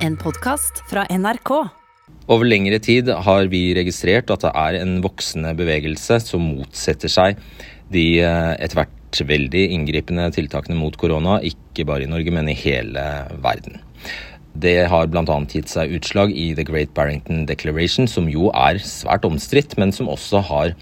En podkast fra NRK. Over lengre tid har vi registrert at det er en voksende bevegelse som motsetter seg de eh, etter hvert veldig inngripende tiltakene mot korona, ikke bare i Norge, men i hele verden. Det har bl.a. gitt seg utslag i The Great Barrington Declaration, som jo er svært omstridt, men som også har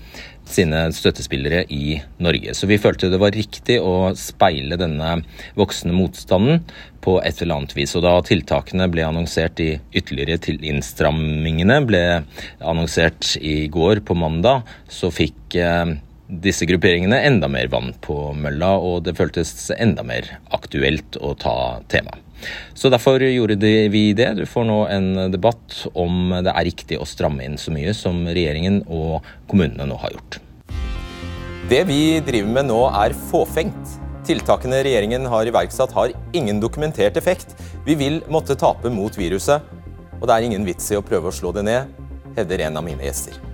sine støttespillere i Norge. Så vi følte det var riktig å speile denne voksende motstanden på et eller annet vis. Og da tiltakene ble annonsert i ytterligere til innstrammingene ble annonsert i går på mandag, så fikk eh, disse grupperingene enda mer vann på mølla, og det føltes enda mer aktuelt å ta temaet. Så derfor gjorde vi det. Du får nå en debatt om det er riktig å stramme inn så mye som regjeringen og kommunene nå har gjort. Det vi driver med nå er fåfengt. Tiltakene regjeringen har iverksatt har ingen dokumentert effekt. Vi vil måtte tape mot viruset, og det er ingen vits i å prøve å slå det ned, hevder en av mine gjester.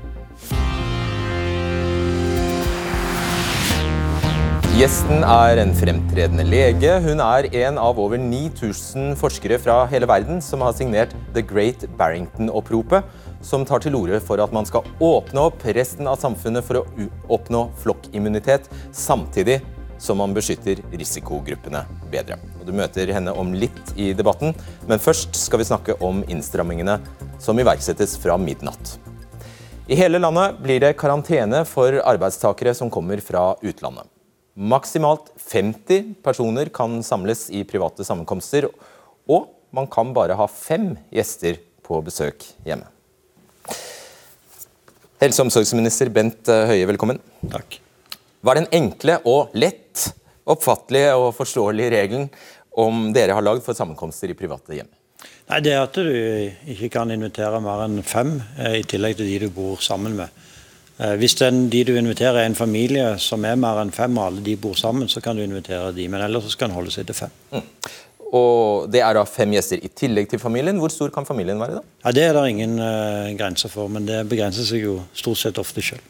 Gjesten er en fremtredende lege. Hun er en av over 9000 forskere fra hele verden som har signert The Great Barrington-oppropet, som tar til orde for at man skal åpne opp resten av samfunnet for å oppnå flokkimmunitet, samtidig som man beskytter risikogruppene bedre. Og du møter henne om litt i debatten, men først skal vi snakke om innstrammingene som iverksettes fra midnatt. I hele landet blir det karantene for arbeidstakere som kommer fra utlandet. Maksimalt 50 personer kan samles i private sammenkomster, og man kan bare ha fem gjester på besøk hjemme. Helse- og omsorgsminister Bent Høie, velkommen. Takk. Hva er den enkle og lett oppfattelige og forståelige regelen om dere har lagd for sammenkomster i private hjem? Nei, Det er at du ikke kan invitere mer enn fem, eh, i tillegg til de du bor sammen med. Eh, hvis den, de du inviterer er en familie som er mer enn fem, og alle de bor sammen, så kan du invitere de, men ellers så skal en holde seg til fem. Mm. Og Det er da fem gjester i tillegg til familien. Hvor stor kan familien være? da? Ja, Det er det ingen uh, grenser for, men det begrenser seg jo stort sett ofte sjøl.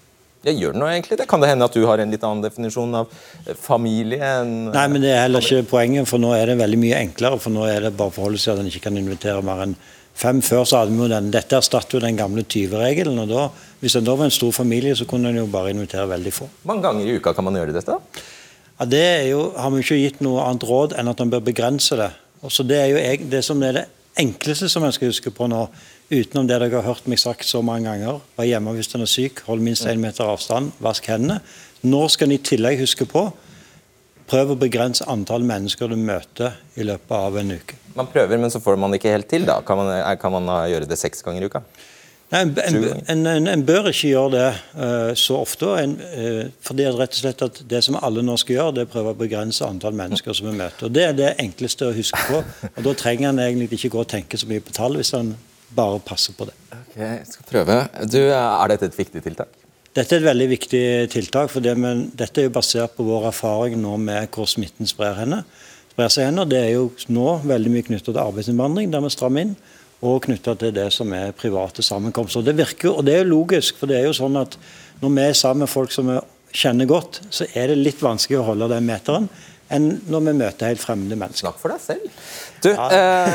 Jeg gjør det noe egentlig det? Kan det hende at du har en litt annen definisjon av eh, familie enn Nei, men det er heller ikke poenget, for nå er det veldig mye enklere. For nå er det bare å forholde seg at en ikke kan invitere mer enn fem. Før så hadde vi jo den, Dette erstatter jo den gamle 20-regelen. og da, Hvis en da var en stor familie, så kunne en jo bare invitere veldig få. Hvor mange ganger i uka kan man gjøre dette? Ja, Det er jo, har vi ikke gitt noe annet råd enn at en bør begrense det. Og så Det er jo det som er det enkleste som en skal huske på nå, utenom det dere har hørt meg sagt så mange ganger. Vær hjemme hvis en er syk, hold minst én meter avstand, vask hendene. Nå skal en i tillegg huske på prøv å begrense antall mennesker du møter i løpet av en uke. Man prøver, men så får man ikke helt til. da. Kan man, kan man gjøre det seks ganger i uka? Nei, en, en, en, en, bør ikke gjøre det uh, så ofte. Uh, fordi rett og slett at Det som alle nå skal gjøre, det er å prøve å begrense antall mennesker som vi møter. Og Det er det enkleste å huske på. og Da trenger en egentlig ikke gå og tenke så mye på tall, hvis en bare passer på det. Ok, jeg skal prøve. Du, er dette et viktig tiltak? Dette er et veldig viktig tiltak. for det, Dette er jo basert på vår erfaring nå med hvor smitten sprer henne. Sprer seg henne. Det er jo nå veldig mye knyttet til arbeidsinnvandring, der vi strammer inn og knytta til det som er private sammenkomster. Det virker, og det er jo logisk, for det er jo sånn at når vi er sammen med folk som vi kjenner godt, så er det litt vanskelig å holde den meteren enn når vi møter helt fremmede mennesker. Snakk for deg selv. Du, eh,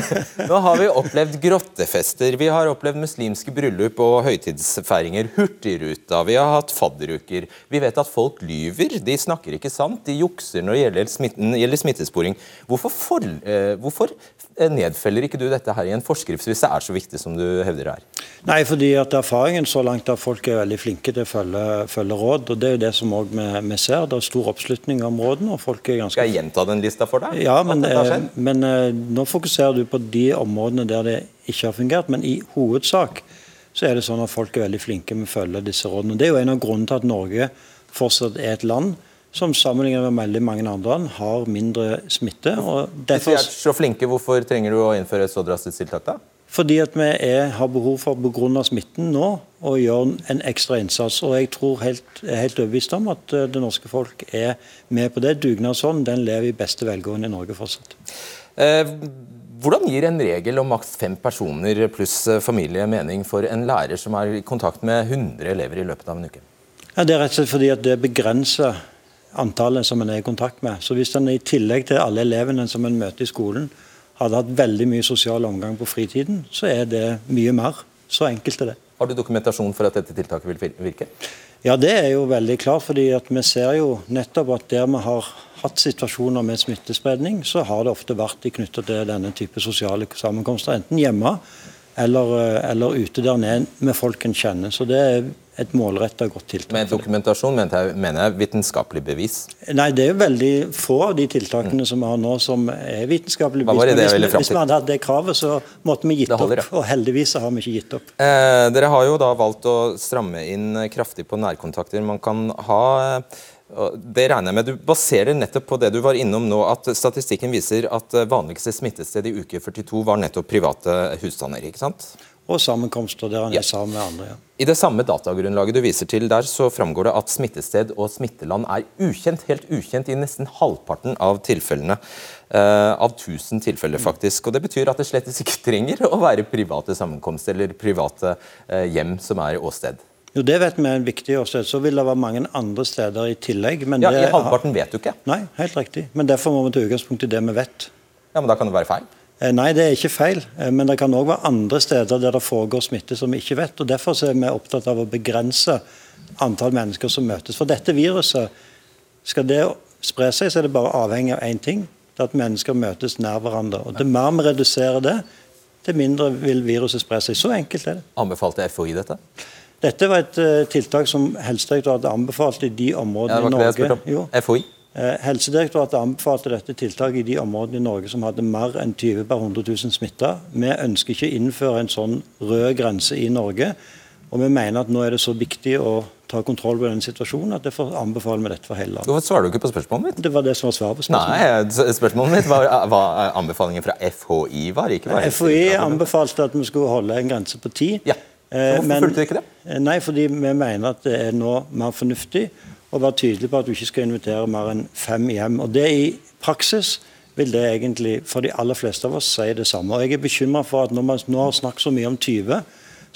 nå har vi opplevd grottefester, vi har opplevd muslimske bryllup og høytidsfeiringer, Hurtigruta, vi har hatt fadderuker. Vi vet at folk lyver, de snakker ikke sant, de jukser når det gjelder, smitten, gjelder smittesporing. Hvorfor, for, eh, hvorfor, nedfeller ikke du dette her i en forskrift hvis det er så viktig som du hevder det er? Nei, fordi at erfaringen så langt er at folk er veldig flinke til å følge, følge råd. og Det er jo det som vi, vi, ser. Det er stor oppslutning om rådene. og folk er ganske... Skal jeg gjenta den lista for deg? Ja, men, men Eh, nå fokuserer du på de områdene der det ikke har fungert, men i hovedsak så er det sånn at folk er veldig flinke med å følge disse rådene. Det er jo en av grunnene til at Norge fortsatt er et land som sammenlignet med veldig mange andre land har mindre smitte. og derfor... Hvis vi er så flinke, hvorfor trenger du å innføre et så drastisk tiltak da? Fordi at vi er, har behov for pga. smitten nå å gjøre en ekstra innsats. Og jeg tror helt, helt overbevist om at eh, det norske folk er med på det. Dugnadsånden den lever i beste velgående i Norge fortsatt. Eh, hvordan gir en regel om maks fem personer pluss eh, familie mening for en lærer som er i kontakt med 100 elever i løpet av en uke? Ja, det er rett og slett fordi at det begrenser antallet som en er i kontakt med. Så Hvis en i tillegg til alle elevene som en møter i skolen, hadde hatt veldig mye sosial omgang på fritiden, så er det mye mer. Så enkelt er det. Har du dokumentasjon for at dette tiltaket vil virke? Ja, det er jo veldig klart. fordi at vi ser jo nettopp at der vi har hatt situasjoner med smittespredning, så har det ofte vært knytta til denne type sosiale sammenkomster. Enten hjemme eller, eh, eller ute der nede med folk en kjenner. Så det er et målretta godt tiltak. Med dokumentasjon mener jeg, mener jeg vitenskapelig bevis? Nei, det er jo veldig få av de tiltakene mm. som vi har nå som er vitenskapelig bevis. Hva var det det hvis, hvis vi hadde hatt det kravet, så måtte vi gitt holder, opp. Og heldigvis har vi ikke gitt opp. Eh, dere har jo da valgt å stramme inn kraftig på nærkontakter. Man kan ha det regner jeg med. Du baserer nettopp på det du var innom nå, at statistikken viser at vanligste smittested i uke 42 var nettopp private husstander. ikke sant? Og sammenkomster der han er sammen med andre. ja. I det samme datagrunnlaget du viser til der, så framgår det at smittested og smitteland er ukjent, helt ukjent i nesten halvparten av tilfellene. Uh, av 1000 tilfeller, faktisk. Og Det betyr at det slett ikke trenger å være private sammenkomster eller private uh, hjem som er åsted. Jo, Det vet vi er en viktig åsted. Så vil det være mange andre steder i tillegg. ja, I halvparten vet du ikke? Nei, helt riktig. Men derfor må vi ta utgangspunkt i det vi vet. Ja, Men da kan det være feil? Eh, nei, det er ikke feil. Eh, men det kan òg være andre steder der det foregår smitte som vi ikke vet. og Derfor er vi opptatt av å begrense antall mennesker som møtes. For dette viruset, skal det spre seg, så er det bare avhengig av én ting. Det er at mennesker møtes nær hverandre. Og Det mer vi reduserer det, det mindre vil viruset spre seg. Så enkelt er det. Anbefalte FHI dette? Dette var et uh, tiltak som Helsedirektoratet anbefalte i de områdene ja, i Norge. Jo. FHI? Eh, Helsedirektoratet anbefalte dette tiltaket i de områdene i Norge som hadde mer enn 20 per 100 000 smitta. Vi ønsker ikke å innføre en sånn rød grense i Norge. Og vi mener at nå er det så viktig å ta kontroll på denne situasjonen at derfor anbefaler vi dette for hele landet. Hvorfor svarer du ikke på spørsmålet mitt? Det var det som var svaret på spørsmålet. Nei, spørsmålet mitt var hva anbefalingen fra FHI var. ikke var FHI anbefalte at vi skulle holde en grense på ti. Ja. Så hvorfor eh, Men, fulgte du ikke det? Eh, nei, fordi vi mener at det er nå mer fornuftig og være tydelig på at du ikke skal invitere mer enn fem hjem. Og det i praksis vil det egentlig for de aller fleste av oss si det samme. Og jeg er bekymra for at når man nå har snakket så mye om 20,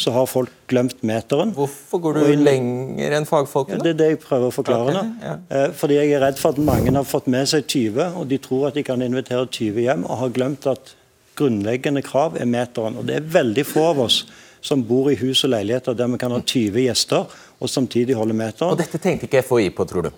så har folk glemt meteren. Hvorfor går du inn... lenger enn fagfolkene? Ja, det er det jeg prøver å forklare nå. Okay, ja. Eh, fordi jeg er redd for at mange har fått med seg 20, og de tror at de kan invitere 20 hjem, og har glemt at grunnleggende krav er meteren. Og det er veldig få av oss som bor i hus og leiligheter der vi kan ha 20 gjester og samtidig holde meteren. Og Dette tenkte ikke FHI på, tror du?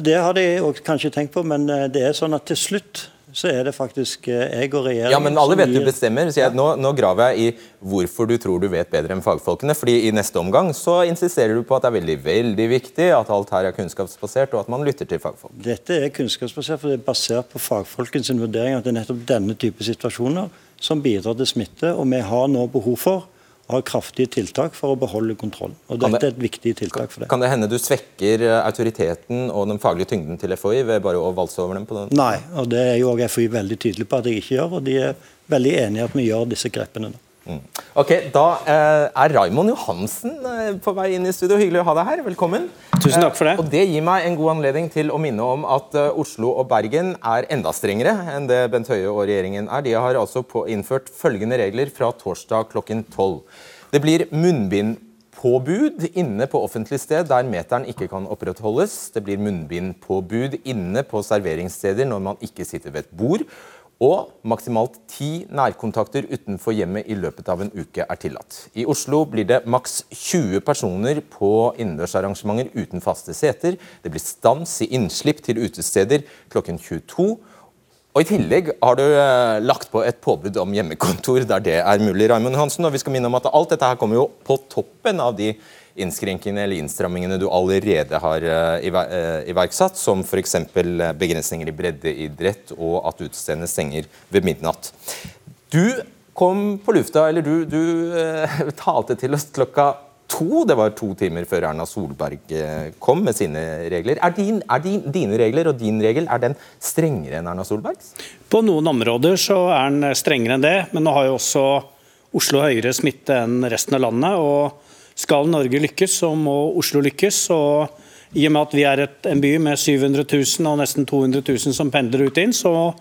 Det har de kanskje tenkt på, men eh, det er sånn at til slutt så er det faktisk eh, jeg og regjeringen Ja, Men alle vet du bestemmer. så jeg, nå, nå, graver jeg i hvorfor du tror du vet bedre enn fagfolkene. fordi I neste omgang så insisterer du på at det er veldig veldig viktig at alt her er kunnskapsbasert, og at man lytter til fagfolk. Dette er kunnskapsbasert, for det er basert på fagfolkens vurdering at det er nettopp denne type situasjoner som bidrar til smitte. og Vi har nå behov for har kraftige tiltak for å beholde kontroll. Og Dette det, er et viktig tiltak for det. Kan det hende du svekker eh, autoriteten og den faglige tyngden til FHI ved bare å valse over dem? på den? Nei, og det er jo også FHI veldig tydelig på at jeg ikke gjør. og De er veldig enige i at vi gjør disse grepene. Mm. Ok, Da eh, er Raimond Johansen eh, på vei inn i studio. Hyggelig å ha deg her. Velkommen. Tusen takk for det. Og Det gir meg en god anledning til å minne om at Oslo og Bergen er enda strengere enn det Bent Høie og regjeringen er. De har altså innført følgende regler fra torsdag klokken tolv. Det blir munnbindpåbud inne på offentlig sted der meteren ikke kan opprettholdes. Det blir munnbindpåbud inne på serveringssteder når man ikke sitter ved et bord. Og maksimalt ti nærkontakter utenfor hjemmet i løpet av en uke er tillatt. I Oslo blir det maks 20 personer på innendørsarrangementer uten faste seter. Det blir stans i innslipp til utesteder klokken 22. Og I tillegg har du eh, lagt på et påbud om hjemmekontor der det er mulig. Raimond Hansen, og vi skal minne om at Alt dette her kommer jo på toppen av de innskrenkingene eller innstrammingene du allerede har uh, iverksatt, som f.eks. begrensninger i breddeidrett og at utestedene stenger ved midnatt. Du kom på lufta, eller du, du talte til oss klokka to. Det var to timer før Erna Solberg kom med sine regler. Er, din, er din, dine regler og din regel er den strengere enn Erna Solbergs? På noen områder så er den strengere enn det, men nå har jo også Oslo høyere smitte enn resten av landet. og skal Norge lykkes, så må Oslo lykkes. og I og med at vi er et, en by med 700 000 og nesten 200 000 som pendler ut inn, så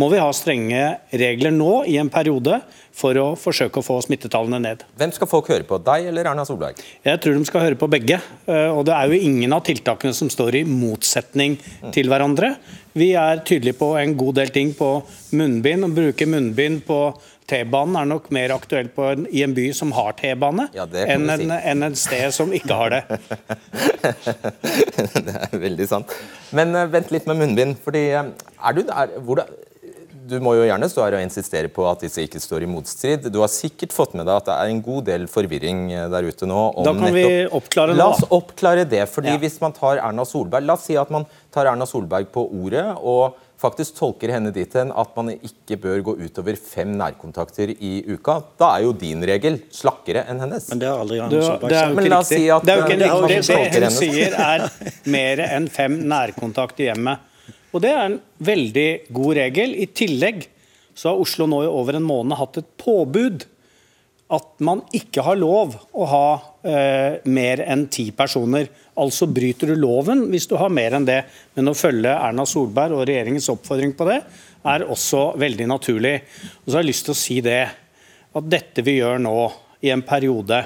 må vi ha strenge regler nå i en periode for å forsøke å få smittetallene ned. Hvem skal folk høre på, deg eller Erna Solberg? Jeg tror de skal høre på begge. Eh, og det er jo ingen av tiltakene som står i motsetning til hverandre. Vi er tydelige på en god del ting på munnbind. Å bruke munnbind på T-banen er nok mer aktuelt en, i en by som har T-bane, ja, enn en, si. en, en sted som ikke har det. det er veldig sant. Men uh, vent litt med munnbind. fordi uh, er du, der, hvordan, du må jo gjerne stå her og insistere på at disse ikke står i motstrid. Du har sikkert fått med deg at det er en god del forvirring eh, der ute nå. da kan nettopp... vi oppklare det. La oss oppklare det. fordi ja. hvis man tar Erna Solberg, La oss si at man tar Erna Solberg på ordet og faktisk tolker henne dit hen at man ikke bør gå utover fem nærkontakter i uka. Da er jo din regel slakkere enn hennes. Men det har aldri Erna Solberg sagt. Men la oss si at det er jo ikke riktig. Det, det hun sier er mer enn fem nærkontakter i hjemmet. Og Det er en veldig god regel. I tillegg så har Oslo nå i over en måned hatt et påbud at man ikke har lov å ha eh, mer enn ti personer. Altså bryter du loven hvis du har mer enn det. Men å følge Erna Solberg og regjeringens oppfordring på det, er også veldig naturlig. Og så har jeg lyst til å si det, at dette vi gjør nå i en periode,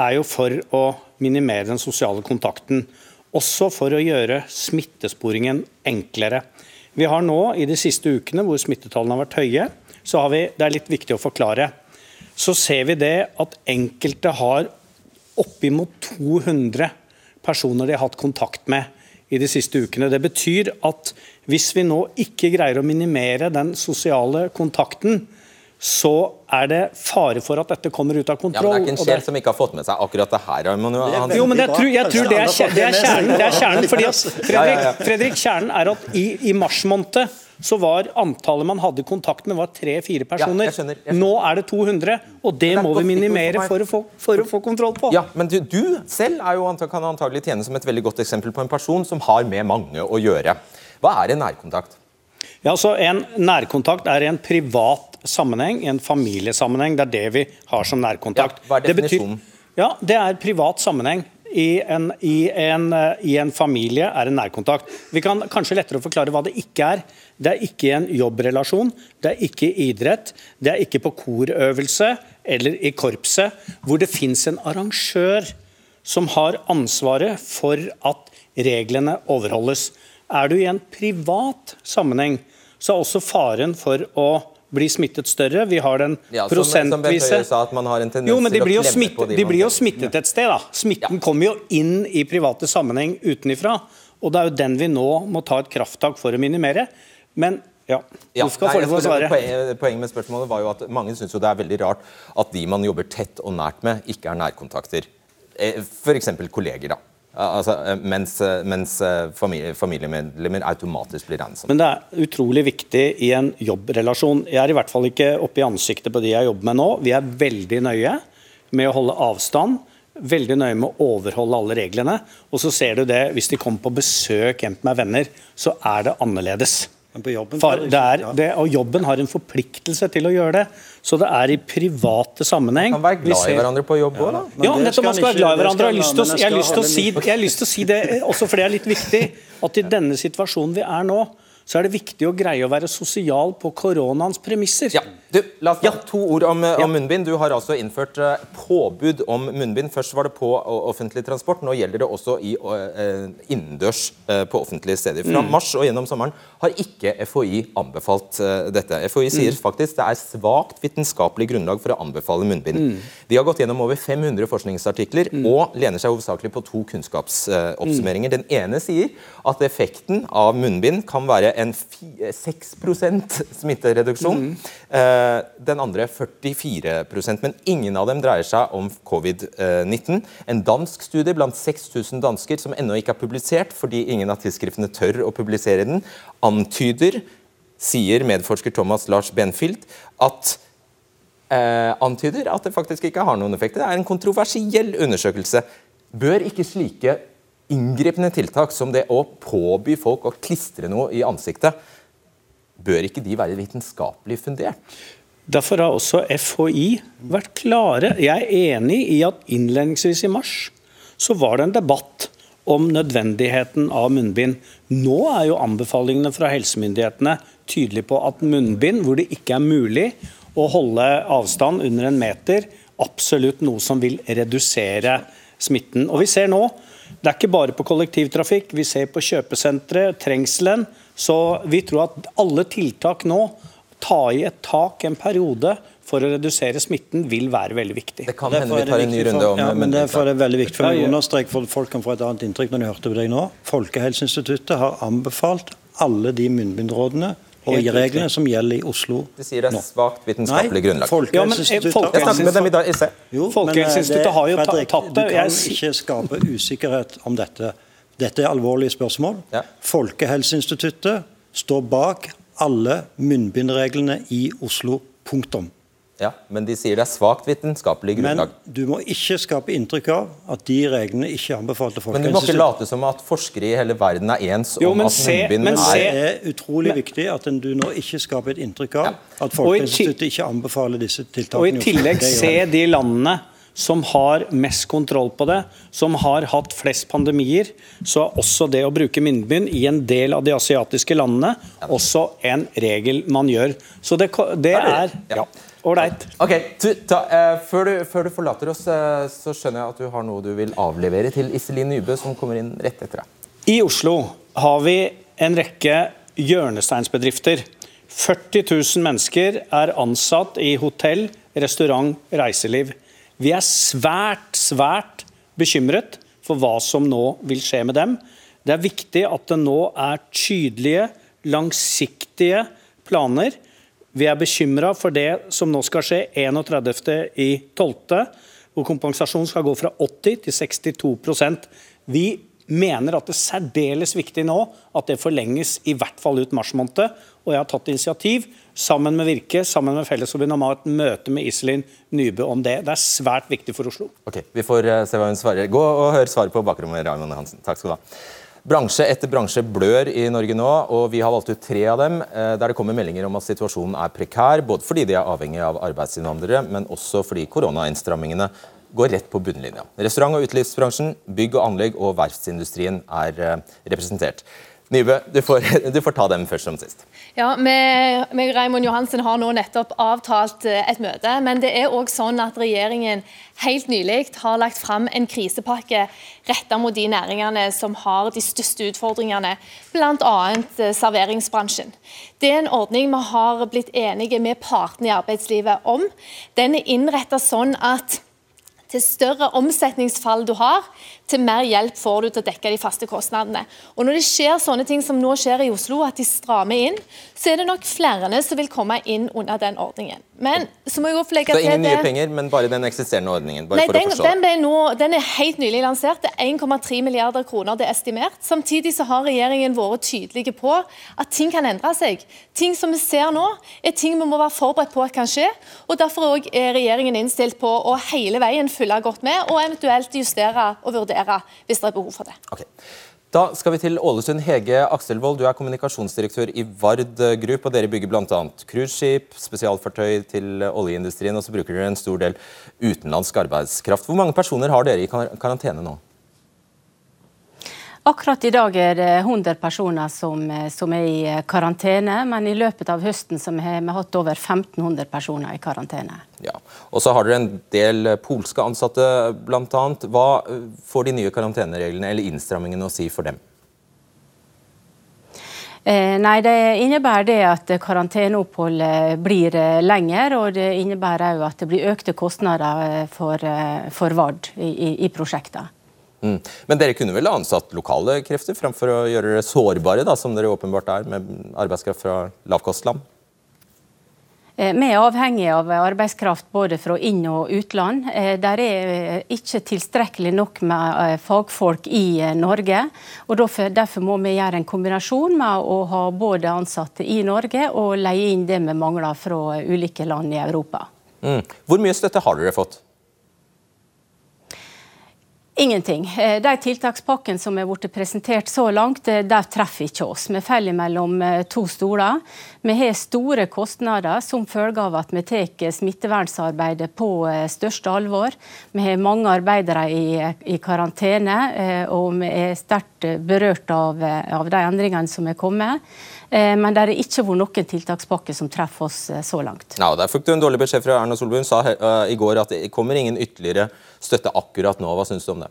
er jo for å minimere den sosiale kontakten. Også for å gjøre smittesporingen enklere. Vi har nå i de siste ukene hvor smittetallene har vært høye, så har vi, det er litt viktig å forklare, så ser vi det at enkelte har oppimot 200 personer de har hatt kontakt med i de siste ukene. Det betyr at hvis vi nå ikke greier å minimere den sosiale kontakten, så er det fare for at dette kommer ut av kontroll. Ja, men Det er ikke en sjel som ikke har fått med seg akkurat det her. Man jo, han... Jo, men jeg tror, jeg tror det, er, det, er, kjernen. Det er kjernen fordi at Fredrik, Fredrik, kjernen er at i, i mars måned så var antallet man hadde kontakt med, var tre-fire personer. Ja, jeg skjønner, jeg skjønner. Nå er det 200, og det, det må vi minimere for å, få, for å, få, kontroll på. Ja, Men du, du selv er jo, kan antagelig tjene som et veldig godt eksempel på en person som har med mange å gjøre. Hva er en nærkontakt? Ja, så En nærkontakt er en privat sammenheng, i en familiesammenheng. Det er det vi har som nærkontakt. Ja, hva er definisjonen? Det betyr, ja, det er privat sammenheng i en, i, en, i en, familie er en nærkontakt. Vi kan kanskje lettere forklare hva det ikke er. Det er ikke en jobbrelasjon, det er ikke idrett, det er ikke på korøvelse eller i korpset, hvor det fins en arrangør som har ansvaret for at reglene overholdes. Er du i en privat sammenheng, så er også faren for å blir smittet større. Vi har den ja, som, prosentvise sa at man har en Jo, men de blir jo, smittet, de de blir jo smittet et sted. da. Smitten ja. kommer jo inn i private sammenheng utenifra. Og det er jo den vi nå må ta et krafttak for å minimere. Men ja, ja svare. Poenget med spørsmålet var jo at mange syns det er veldig rart at de man jobber tett og nært med, ikke er nærkontakter. Eh, F.eks. kolleger. da. Altså, eh, mens, eh, mens eh, familie, familiemedlemmer automatisk blir regnet Men det er utrolig viktig i en jobbrelasjon. Jeg er i hvert fall ikke oppe i ansiktet på de jeg jobber med nå. Vi er veldig nøye med å holde avstand. Veldig nøye med å overholde alle reglene. Og så ser du det, hvis de kommer på besøk hjem med venner, så er det annerledes. Far, det er, det, og jobben har en forpliktelse til å gjøre det. Så det er i private sammenheng. Man kan være glad i hverandre på jobb òg, da. Ja, nettopp. Man skal være glad i hverandre. Jeg har lyst til å si, lyst til å si det også fordi det er litt viktig, at i denne situasjonen vi er nå, så er det viktig å greie å være sosial på koronaens premisser. Ja, du, La oss ta ja. to ord om, om, munnbind. Du har altså innført uh, påbud om munnbind. Først var det på uh, offentlig transport, nå gjelder det også i uh, innendørs på offentlige steder. Fra mm. mars og gjennom sommeren har ikke FHI anbefalt dette. FHI sier mm. faktisk det er svakt vitenskapelig grunnlag for å anbefale munnbind. Mm. De har gått gjennom over 500 forskningsartikler mm. og lener seg hovedsakelig på to kunnskapsoppsummeringer. Den ene sier at effekten av munnbind kan være en 6 smittereduksjon. Mm. Eh, den andre 44% men ingen av dem dreier seg om covid-19. En dansk studie blant 6000 dansker som ennå ikke er publisert fordi ingen av tidsskriftene tør å publisere den, antyder, sier medforsker Thomas Lars Benfield, at eh, antyder at det faktisk ikke har noen effekt. Det er en kontroversiell undersøkelse. Bør ikke slike inngripende tiltak som det å påby folk å klistre noe i ansiktet, bør ikke de være vitenskapelig fundert? Derfor har også FHI vært klare. Jeg er enig i at innledningsvis i mars så var det en debatt om nødvendigheten av munnbind. Nå er jo anbefalingene fra helsemyndighetene tydelige på at munnbind, hvor det ikke er mulig å holde avstand under en meter, absolutt noe som vil redusere smitten. Og vi ser nå, Det er ikke bare på kollektivtrafikk, vi ser på kjøpesentre, trengselen. Så vi tror at alle tiltak nå, ta i et tak en periode, for å redusere smitten vil være veldig viktig. Det kan hende vi tar en ny runde om ja, men Derfor er det veldig viktig for meg å understreke, for folk kan få et annet inntrykk når de hørte på deg nå. Folkehelseinstituttet har anbefalt alle de munnbindrådene og i reglene som gjelder i Oslo nå. Det sier det er svakt vitenskapelig grunnlag. Folkehelseinstituttet jo, Folkehelseinstituttet har jo tatt det. Du kan ikke skape usikkerhet om dette. Dette er alvorlige spørsmål. Ja. Folkehelseinstituttet står bak alle munnbindreglene i Oslo. Punktum. Ja, Men de sier det er svakt vitenskapelig grunnlag. Men du må ikke skape inntrykk av at de reglene ikke er anbefalt til Men du må ikke late som at forskere i hele verden er ens jo, om at munnbind er Det er utrolig men, viktig at du nå ikke skaper et inntrykk av ja. at Folkehelseinstituttet ikke anbefaler disse tiltakene. Og i tillegg se de landene som har mest kontroll på det, som har hatt flest pandemier, så er også det å bruke munnbind i en del av de asiatiske landene også en regel man gjør. Så det, det er ja. Ålreit. Ok, uh, før, du, før, du, forlater oss, uh, så skjønner jeg at du har noe du vil avlevere til Iselin Nybø, som kommer inn rett etter deg. I Oslo har vi en rekke hjørnesteinsbedrifter. 40 000 mennesker er ansatt i hotell, restaurant, reiseliv. Vi er svært, svært bekymret for hva som nå vil skje med dem. Det er viktig at det nå er tydelige, langsiktige planer vi er bekymra for det som nå skal skje 31.12., hvor kompensasjonen skal gå fra 80 til 62% Vi mener at det er særdeles viktig nå at det forlenges i hvert fall ut mars måned. Og jeg har tatt initiativ sammen med Virke, sammen med Fellesforbundet, om å ha et møte med Iselin Nybø om det. Det er svært viktig for Oslo. Ok, Vi får eh, se hva hun svarer. Gå og hør svaret på bakrommet, Raymond Hansen. Takk skal du ha. Bransje etter bransje blør i Norge nå, og vi har valgt ut tre av dem eh, der det kommer meldinger om at situasjonen er prekær, både fordi de er avhengig av arbeidsinnvandrere, men også fordi koronainnstrammingene går rett på bunnlinja. Restaurant- og utelivsbransjen, bygg og anlegg og verftsindustrien er eh, representert. Nybø, du får, du får, ta dem først som sist. Ja, vi, Raimond Johansen har nå nettopp avtalt eh, et møte. Men det er òg sånn at regjeringen helt nylig har lagt fram en krisepakke retta mot de næringene som har de største utfordringene, bl.a. Eh, serveringsbransjen. Det er en ordning vi har blitt enige med partene i arbeidslivet om. Den er innretta sånn at til større omsetningsfall du har, til mer hjelp får du til å dekke de faste kostnadene. Og Når det skjer sånne ting som nå skjer i Oslo, at de strammer inn, så er det nok flere som vil komme inn under den ordningen. Men så må jeg også legge til det er ingen nye penger, men bare den eksisterende ordningen? Nei, den, den, nå, den, er helt nylig lansert. Det er 1,3 milliarder kroner det er estimert. Samtidig så har regjeringen vært tydelige på at ting kan endre seg. Ting som vi ser nå, er ting vi må være forberedt på at kan skje. og Derfor er regjeringen innstilt på å hele veien følge godt med, og eventuelt justere og vurdere hvis det er behov for det. Okay. Da skal vi til Ålesund. Hege Akselvold, du er kommunikasjonsdirektør i Vard Group. og Dere bygger bl.a. cruiseskip, spesialfartøy til oljeindustrien, og så bruker dere en stor del utenlandsk arbeidskraft. Hvor mange personer har dere i karantene nå? Akkurat i dag er det 100 personer som, som, er i karantene, men i løpet av høsten har vi hatt over 1500 personer i karantene. Ja, og så har dere en del polske ansatte bl.a. Hva får de nye karantenereglene eller innstrammingene å si for dem? Eh, nei, Det innebærer det at karanteneoppholdet blir eh, lenger, og det innebærer òg at det blir økte kostnader eh, for, for Vard i, i, i. Mm. Men dere kunne vel ansatt lokale krefter fremfor å gjøre dere sårbare, da, som dere åpenbart er, med arbeidskraft fra lavkostland? Eh, vi er avhengig av arbeidskraft både fra inn- og utland. Eh, der er eh, ikke tilstrekkelig nok med fagfolk i Norge. og Derfor må vi gjøre en kombinasjon med å ha både ansatte i Norge og leie inn det vi mangler fra ulike land i Europa. Mm. Hvor mye støtte har dere fått? Ingenting. Eh, de tiltakspakkene som er blitt presentert så langt, eh, der treffer ikke oss. Vi faller mellom eh, to stoler. Vi har store kostnader som følge av at vi tar smittevernarbeidet på største alvor. Vi har mange arbeidere i, i karantene, og vi er sterkt berørt av, av de endringene som er kommet. Men det har ikke vært noen tiltakspakke som treffer oss så langt. Ja, Der fikk du en dårlig beskjed fra Erna Solberg. Hun sa i går at det kommer ingen ytterligere støtte akkurat nå. Hva syns du om det?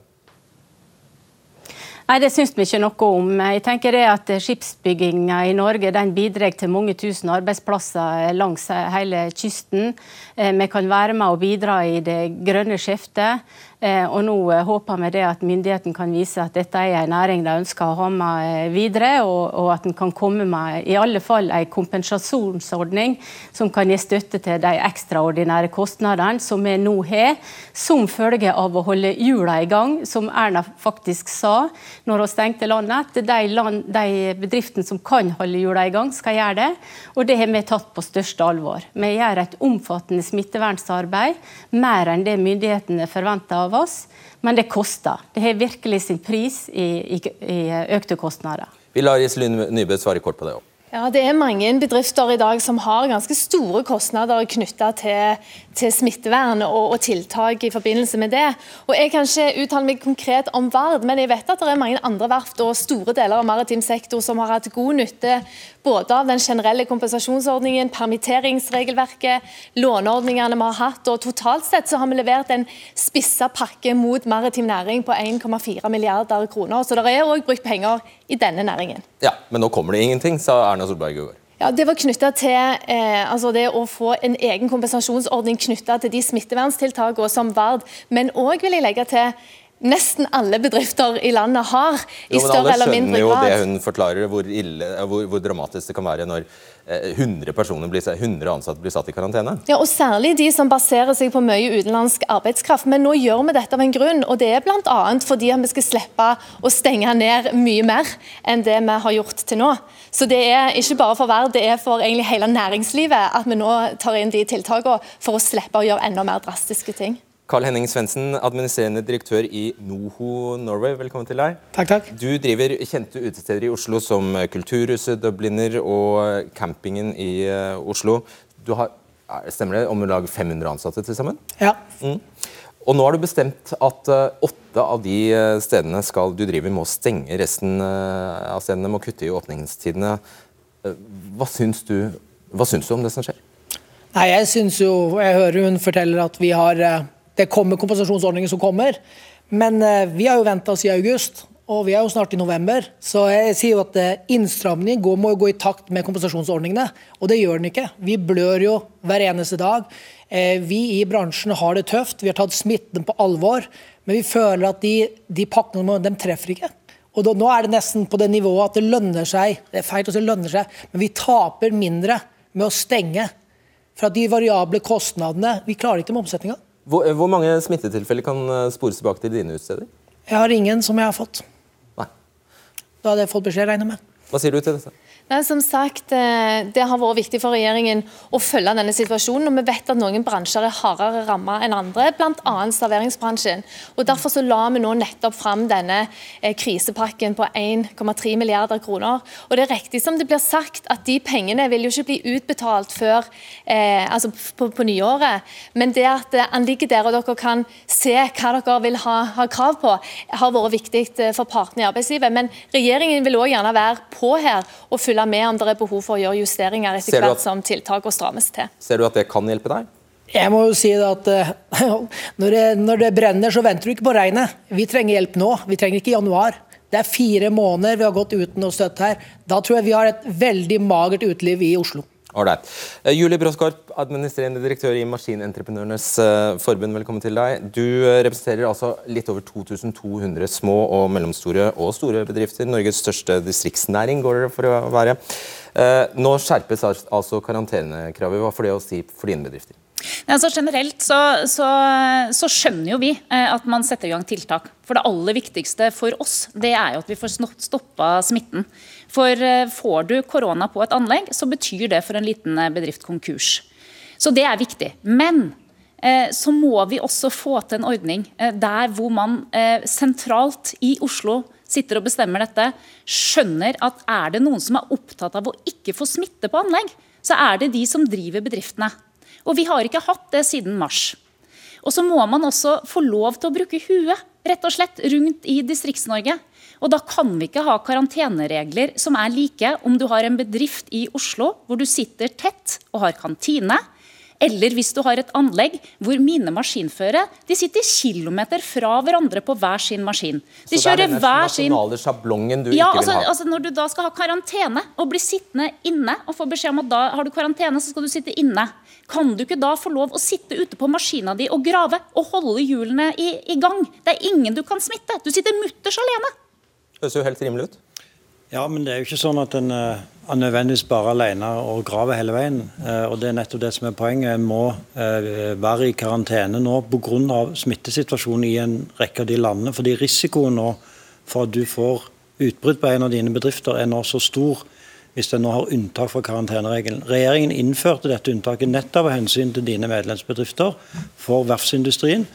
Nei, Det syns vi ikke noe om. Jeg tenker det at Skipsbygginga i Norge den bidrar til mange tusen arbeidsplasser langs hele kysten. Eh, vi kan være med og bidra i det grønne skiftet. Eh, og nå eh, håper vi det at myndigheten kan vise at dette er en næring de ønsker å ha med eh, videre, og, og at en kan komme med i alle fall en kompensasjonsordning som kan gi støtte til de ekstraordinære kostnadene som vi nå har, som følge av å holde hjula i gang, som Erna faktisk sa når hun stengte landet. at de, land, de bedriftene som kan holde hjula i gang, skal gjøre det. Og det har vi tatt på største alvor. Vi gjør et omfattende smittevernsarbeid, mer enn det myndighetene forventer av oss, men det koster. Det har virkelig sin pris i, i, i økte kostnader. Vi lar Iselin Nybø svare kort på det òg. Ja, Det er mange bedrifter i dag som har ganske store kostnader knytta til, til, smittevern og, og, tiltak i forbindelse med det. Og Jeg kan ikke uttale meg konkret om Vard, men jeg vet at det er mange andre verft og store deler av maritim sektor som har hatt god nytte både av den generelle kompensasjonsordningen, permitteringsregelverket, låneordningene vi har hatt. og Totalt sett så har vi levert en spissa pakke mot maritim næring på 1,4 milliarder kroner. Så det er òg brukt penger i denne næringen. Ja, Men nå kommer det ingenting, sa Erna Solberg i går. Ja, Det var knytta til eh, altså det å få en egen kompensasjonsordning knytta til de smitteverntiltakene som Vard, men òg vil jeg legge til nesten alle bedrifter i landet har. i jo, større eller mindre grad. Alle skjønner jo det hun forklarer, hvor, ille, hvor, hvor, dramatisk det kan være når 100, personer blir, 100 ansatte blir satt i karantene. Ja, og Særlig de som baserer seg på mye utenlandsk arbeidskraft. Men nå gjør vi dette av en grunn, og det er bl.a. fordi vi skal slippe å stenge ned mye mer enn det vi har gjort til nå. Så det er ikke bare for Verd, det er for egentlig hele næringslivet at vi nå tar inn de tiltakene for å slippe å gjøre enda mer drastiske ting. Carl Henning Svendsen, administrerende direktør i NOHO Norway, velkommen til deg. Takk, takk. Du driver kjente utesteder i Oslo som Kulturhuset, Dubliner og campingen i eh, Oslo. Du har stemmer det, om lag 500 ansatte til sammen? Ja. Mm. Og nå har du bestemt at uh, åtte av de stedene skal du driver må stenge. Resten av stedene må kutte i åpningstidene. hva, syns du, hva syns du om det som skjer? Nei, Jeg syns jo, jeg hører hun forteller at vi har det kommer kompensasjonsordninger som kommer. Men eh, vi har jo venta siden august, og vi er jo snart i november. Så jeg sier jo at eh, innstramningen må jo gå i takt med kompensasjonsordningene. Og det gjør den ikke. Vi blør jo hver eneste dag. Eh, vi i bransjen har det tøft. Vi har tatt smitten på alvor. Men vi føler at de, de pakkene de treffer ikke. Og da, Nå er det nesten på det nivået at det lønner seg. Det er feil å si lønner seg, men vi taper mindre med å stenge. For at de variable kostnadene Vi klarer ikke med omsetninga. Hvor, hvor, mange smittetilfeller kan eh, spores tilbake til dine utsteder? Jeg har ingen som jeg har fått. Nei. Da hadde jeg fått beskjed, regner med. Hva sier du til dette? Nei, som sagt, eh, Det har vært viktig for regjeringen å følge denne situasjonen. og Vi vet at noen bransjer er hardere rammet enn andre, bl.a. serveringsbransjen. Og Derfor så la vi nå nettopp fram denne eh, krisepakken på 1,3 milliarder kroner. Og Det er riktig som det blir sagt, at de pengene vil jo ikke bli utbetalt før eh, altså på, på, nyåret. Men det at den ligger der og dere kan se hva dere vil ha, ha krav på, har vært viktig eh, for partene i arbeidslivet. Men regjeringen vil òg gjerne være på her og følge med om det er behov for å gjøre justeringer etter hvert som tiltak og strammes til. Ser du at det kan hjelpe deg? Jeg må jo si at uh, når, det, når det brenner, så venter du ikke på regnet. Vi trenger hjelp nå. Vi trenger ikke i januar. Det er fire måneder vi har gått uten å støtte her. Da tror jeg vi har et veldig magert uteliv i Oslo. Alright. Uh, Julie Bråskorp, administrerende direktør i Maskinentreprenørenes uh, forbund, velkommen til deg. Du uh, representerer altså litt over 2200 små og mellomstore og store bedrifter. Norges største distriktsnæring, går det for å være. Nå skjerpes altså karantenekravet. Hva får det å si for dine bedrifter? Altså generelt så, så, så, skjønner jo vi at man setter i gang tiltak. For det aller viktigste for oss det er jo at vi får stoppa smitten. For eh, får du korona på et anlegg, så betyr det for en liten eh, bedrift konkurs. Så det er viktig. Men Eh, så må vi også få til en ordning eh, der hvor man eh, sentralt i Oslo sitter og bestemmer dette, skjønner at er det noen som er opptatt av å ikke få smitte på anlegg, så er det de som driver bedriftene. Og vi har ikke hatt det siden mars. Og så må man også få lov til å bruke huet rett og slett rundt i Distrikts-Norge. Og Da kan vi ikke ha karanteneregler som er like om du har en bedrift i Oslo hvor du sitter tett og har kantine, eller hvis du har et anlegg hvor mine maskinførere de sitter kilometer fra hverandre på hver sin maskin. De Så det er den nasjonale sjablongen du ja, ikke vil altså, ha? Altså Når du da skal ha karantene og bli sittende inne og få beskjed om at da har du karantene, så skal du sitte inne. Kan du ikke da få lov å sitte ute på maskina di og grave og holde hjulene i, i gang? Det er ingen du kan smitte. Du sitter mutters alene. Høres jo helt rimelig ut. Ja, men det er jo ikke sånn at en uh, er nødvendigvis bare alene og graver hele veien. Uh, og Det er nettopp det som er poenget. En må uh, være i karantene nå pga. smittesituasjonen i en rekke av de landene. Fordi risikoen nå for at du får utbrudd på en av dine bedrifter er nå så stor hvis en nå har unntak fra karanteneregelen. Regjeringen innførte dette unntaket nettopp av hensyn til dine medlemsbedrifter for verftsindustrien.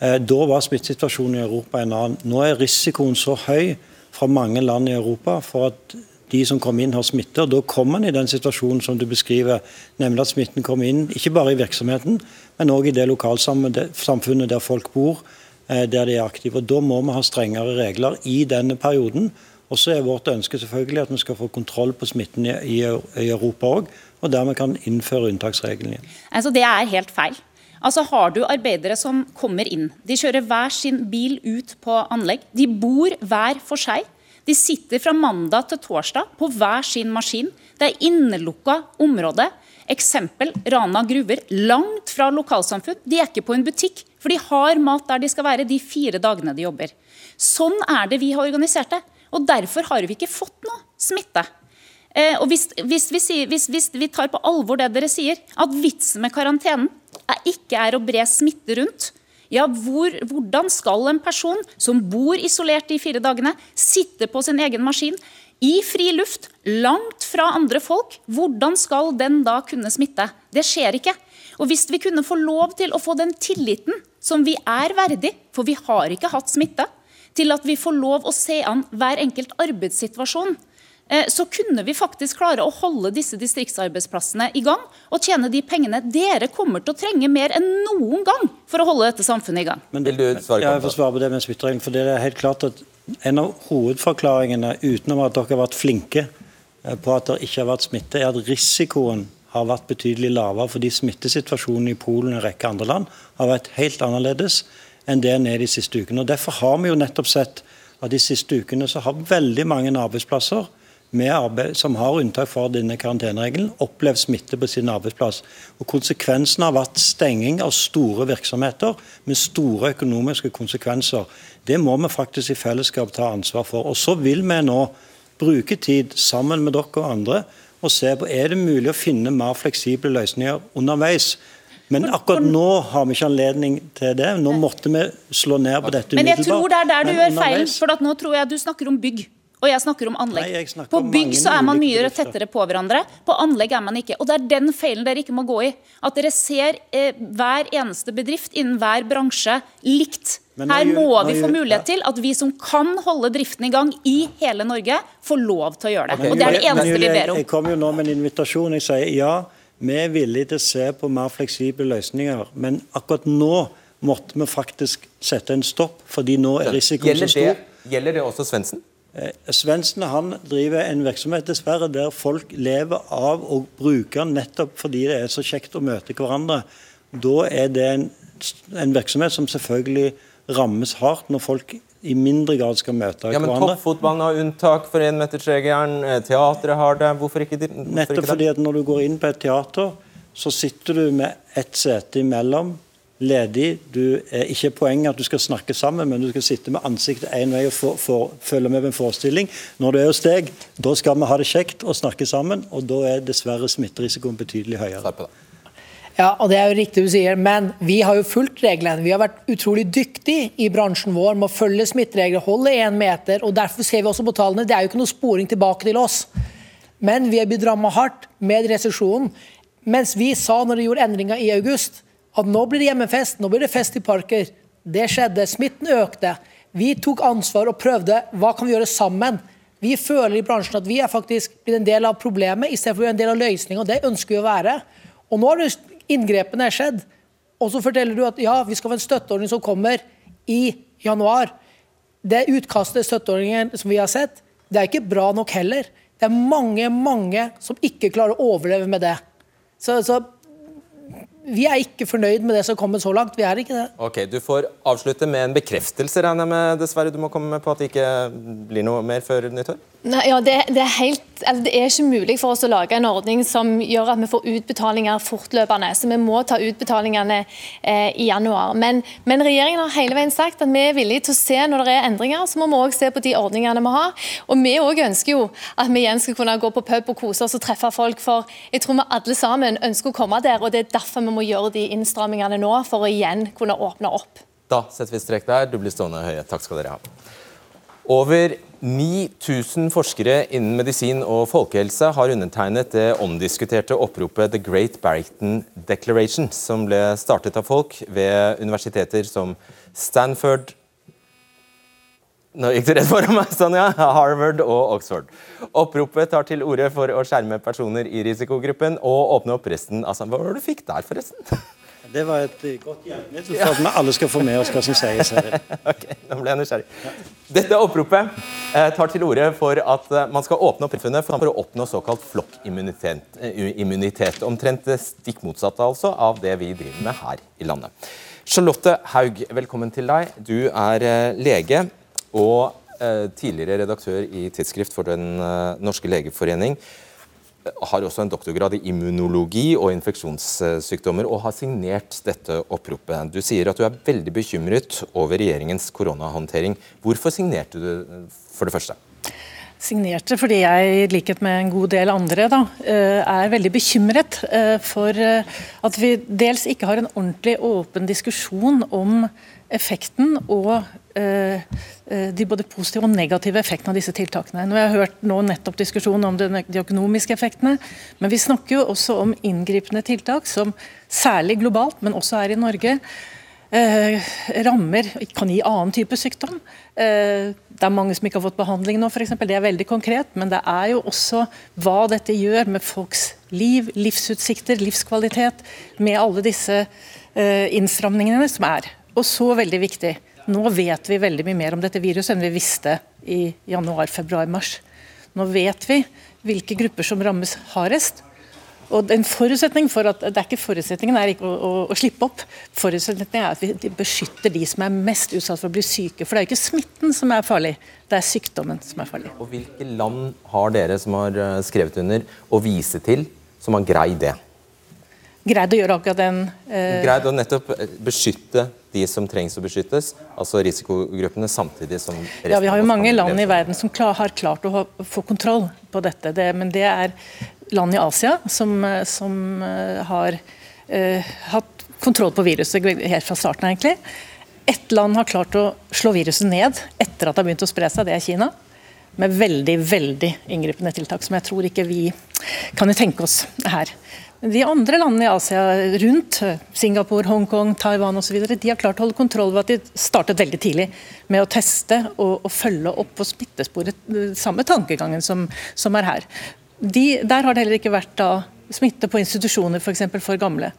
Da var smittesituasjonen i Europa en annen. Nå er risikoen så høy fra mange land i Europa for at de som kommer inn, har smitte. og Da kommer en i den situasjonen som du beskriver, nemlig at smitten kommer inn ikke bare i virksomheten, men òg i det lokalsamfunnet der folk bor, eh, der de er aktive. og Da må vi ha strengere regler i denne perioden. Og så er vårt ønske selvfølgelig at vi skal få kontroll på smitten i, Europa òg, og dermed kan innføre unntaksregelen igjen. Altså, det er helt feil. Altså Har du arbeidere som kommer inn, de kjører hver sin bil ut på anlegg. De bor hver for seg. De sitter fra mandag til torsdag på hver sin maskin. Det er innelukka område. Eksempel Rana gruver, langt fra lokalsamfunn. De er ikke på en butikk, for de har mat der de skal være de fire dagene de jobber. Sånn er det vi har organisert det. Og derfor har vi ikke fått noe smitte. Eh, og hvis, hvis, vi sier, hvis, hvis, vi tar på alvor det dere sier, at vitsen med karantenen er, ikke er å bre smitte rundt, ja, hvor, hvordan skal en person som bor isolert de fire dagene, sitte på sin egen maskin i fri luft, langt fra andre folk, hvordan skal den da kunne smitte? Det skjer ikke. Og Hvis vi kunne få lov til å få den tilliten som vi er verdig, for vi har ikke hatt smitte, til at vi får lov å se an hver enkelt arbeidssituasjon, Eh, så kunne vi faktisk klare å holde disse distriktsarbeidsplassene i gang og tjene de pengene dere kommer til å trenge mer enn noen gang for å holde dette samfunnet i gang. Men vil du svare på, jeg får svare på det med smitteregelen, for det er helt klart at En av hovedforklaringene utenom at dere har vært flinke eh, på at det ikke har vært smitte, er at risikoen har vært betydelig lavere fordi smittesituasjonen i Polen og en rekke andre land har vært helt annerledes enn det den er de siste ukene. Og Derfor har vi jo nettopp sett at de siste ukene så har veldig mange arbeidsplasser arbeid, som har unntak fra denne karanteneregelen, opplevd smitte på sin arbeidsplass. Og Konsekvensen har vært stenging av store virksomheter med store økonomiske konsekvenser. Det må vi faktisk i fellesskap ta ansvar for. Og Så vil vi nå bruke tid sammen med dere og andre og se på er det mulig å finne mer fleksible løsninger underveis. Men akkurat nå har vi ikke anledning til det. Nå måtte vi slå ned på dette umiddelbart. Men jeg tror det er der du gjør feil. For nå tror jeg du snakker om bygg. Og jeg snakker om anlegg. Nei, snakker på bygg så er man mye tettere på hverandre. På anlegg er man ikke. Og det er den feilen dere ikke må gå i. At dere ser eh, hver eneste bedrift innen hver bransje likt. Her må vi få mulighet til at vi som kan holde driften i gang i hele Norge, får lov til å gjøre det. Og det er det eneste vi ber om. Jeg kommer jo nå med en invitasjon. Jeg sier ja, vi er villige til å se på mer fleksible løsninger. Men akkurat nå måtte vi faktisk sette en stopp, fordi nå er risikoen så stor. Gjelder det også Svendsen? Eh, Svendsen han driver en virksomhet dessverre der folk lever av å bruke nettopp fordi det er så kjekt å møte hverandre. Da er det en, en virksomhet som selvfølgelig rammes hardt når folk i mindre grad skal møte ja, men hverandre. Toppfotballen har unntak for énmetersregelen, eh, teatret har det. Hvorfor ikke, hvorfor Nettopp ikke fordi at når du går inn på et teater, så sitter du med ett sete imellom ledig. Du er ikke poenget at du skal snakke sammen, men du skal sitte med ansiktet én vei og for, for, følge med på en forestilling. Når du er hos deg, da skal vi ha det kjekt og snakke sammen, og da er dessverre smitterisikoen betydelig høyere. Ja, og det er jo riktig du sier, men vi har jo fulgt reglene. Vi har vært utrolig dyktige i bransjen vår med å følge smitteregler, holde én meter. og Derfor ser vi også på tallene. Det er jo ikke noe sporing tilbake til oss. Men vi er blitt rammet hardt med resesjonen. Mens vi sa når de gjorde endringer i august, at nå blir det hjemmefest, nå blir det fest i parker. Det skjedde. Smitten økte. Vi tok ansvar og prøvde. Hva kan vi gjøre sammen? Vi føler i bransjen at vi er faktisk blitt en del av problemet istedenfor en del av løsninga. Det ønsker vi å være. Og nå har inngrepene skjedd. Og så forteller du at ja, vi skal få en støtteordning som kommer i januar. Det utkastet støtteordningen som vi har sett, det er ikke bra nok heller. Det er mange, mange som ikke klarer å overleve med det. Så, så vi er ikke fornøyd med det som har kommet så langt. Vi er ikke det. Ok, Du får avslutte med en bekreftelse, regner jeg med, dessverre, du må komme med på at det ikke blir noe mer før nyttår? Nei, ja, det, det, er helt, altså det, er ikke mulig for oss å lage en ordning som gjør at vi får utbetalinger fortløpende. Så vi må ta utbetalingene eh, i januar. Men, men, regjeringen har hele veien sagt at vi er villige til å se når det er endringer. Så må vi òg se på de ordningene vi har. Og vi òg ønsker jo at vi igjen skal kunne gå på pub og kose oss og treffe folk. For jeg tror vi alle sammen ønsker å komme der, og det er derfor vi må gjøre de innstrammingene nå, for å igjen kunne åpne opp. Da setter vi strek der. Du blir stående høye. Takk skal dere ha. Over 9000 forskere innen medisin og folkehelse har undertegnet det omdiskuterte oppropet The Great Barrington Declaration, som ble startet av folk ved universiteter som Stanford nå gikk du rett foran meg, Sonja. Harvard og Oxford. Oppropet tar til orde for å skjerme personer i risikogruppen og åpne opp resten av Hva var det du fikk der, forresten? Det var et eh, godt hjelpemiddel for at vi alle skal få med oss hva som sies her. ok, nå ble jeg nysgjerrig. Dette oppropet eh, tar til orde for at eh, man skal åpne opp samfunnet for å oppnå såkalt flokkimmunitet. Omtrent stikk motsatt altså av det vi driver med her i landet. Charlotte Haug, velkommen til deg. Du er lege og tidligere redaktør i Tidsskrift for Den norske legeforening har også en doktorgrad i immunologi og infeksjonssykdommer, og har signert dette oppropet. Du sier at du er veldig bekymret over regjeringens koronahåndtering. Hvorfor signerte du for det første? Signerte fordi jeg, i likhet med en god del andre, da, eh, er veldig bekymret eh, for eh, at vi dels ikke har en ordentlig åpen diskusjon om effekten og de både positive og negative effektene av disse tiltakene. Nå har jeg hørt nå nettopp diskusjonen om de økonomiske effektene, men vi snakker jo også om inngripende tiltak som særlig globalt, men også her i Norge, Eh, rammer kan gi annen type sykdom. Eh, det er mange som ikke har fått behandling nå, f.eks. Det er veldig konkret. Men det er jo også hva dette gjør med folks liv, livsutsikter, livskvalitet. Med alle disse eh, innstramningene som er. Og så veldig viktig nå vet vi veldig mye mer om dette viruset enn vi visste i januar, februar, mars. Nå vet vi hvilke grupper som rammes hardest. Og en forutsetning for at, det er ikke Forutsetningen er ikke å, å, å slippe opp, forutsetningen er at vi beskytter de som er mest utsatt for å bli syke. For det er jo ikke smitten som er farlig, det er sykdommen som er farlig. Og Hvilke land har dere som har eh, skrevet under, å vise til som har greid det? Greid å gjøre akkurat den eh... Greid å nettopp eh, beskytte de som trengs å beskyttes, altså risikogruppene, samtidig som Ja, Vi har jo mange land i verden som klar, har klart å ha, få kontroll på dette. Det, men det er land i Asia som, som uh, har eh, hatt kontroll på viruset helt fra starten. egentlig. Ett land har klart å slå viruset ned etter at det har begynt å spre seg, det er Kina. Med veldig veldig inngripende tiltak som jeg tror ikke vi kan tenke oss her. De andre landene i Asia rundt, Singapore, Hongkong, Taiwan osv., har klart å holde kontroll ved at de startet veldig tidlig med å teste og, og følge opp på smittesporet. Samme tankegangen som, som er her. De, der har det heller ikke vært da, smitte på institusjoner. For, for gamle.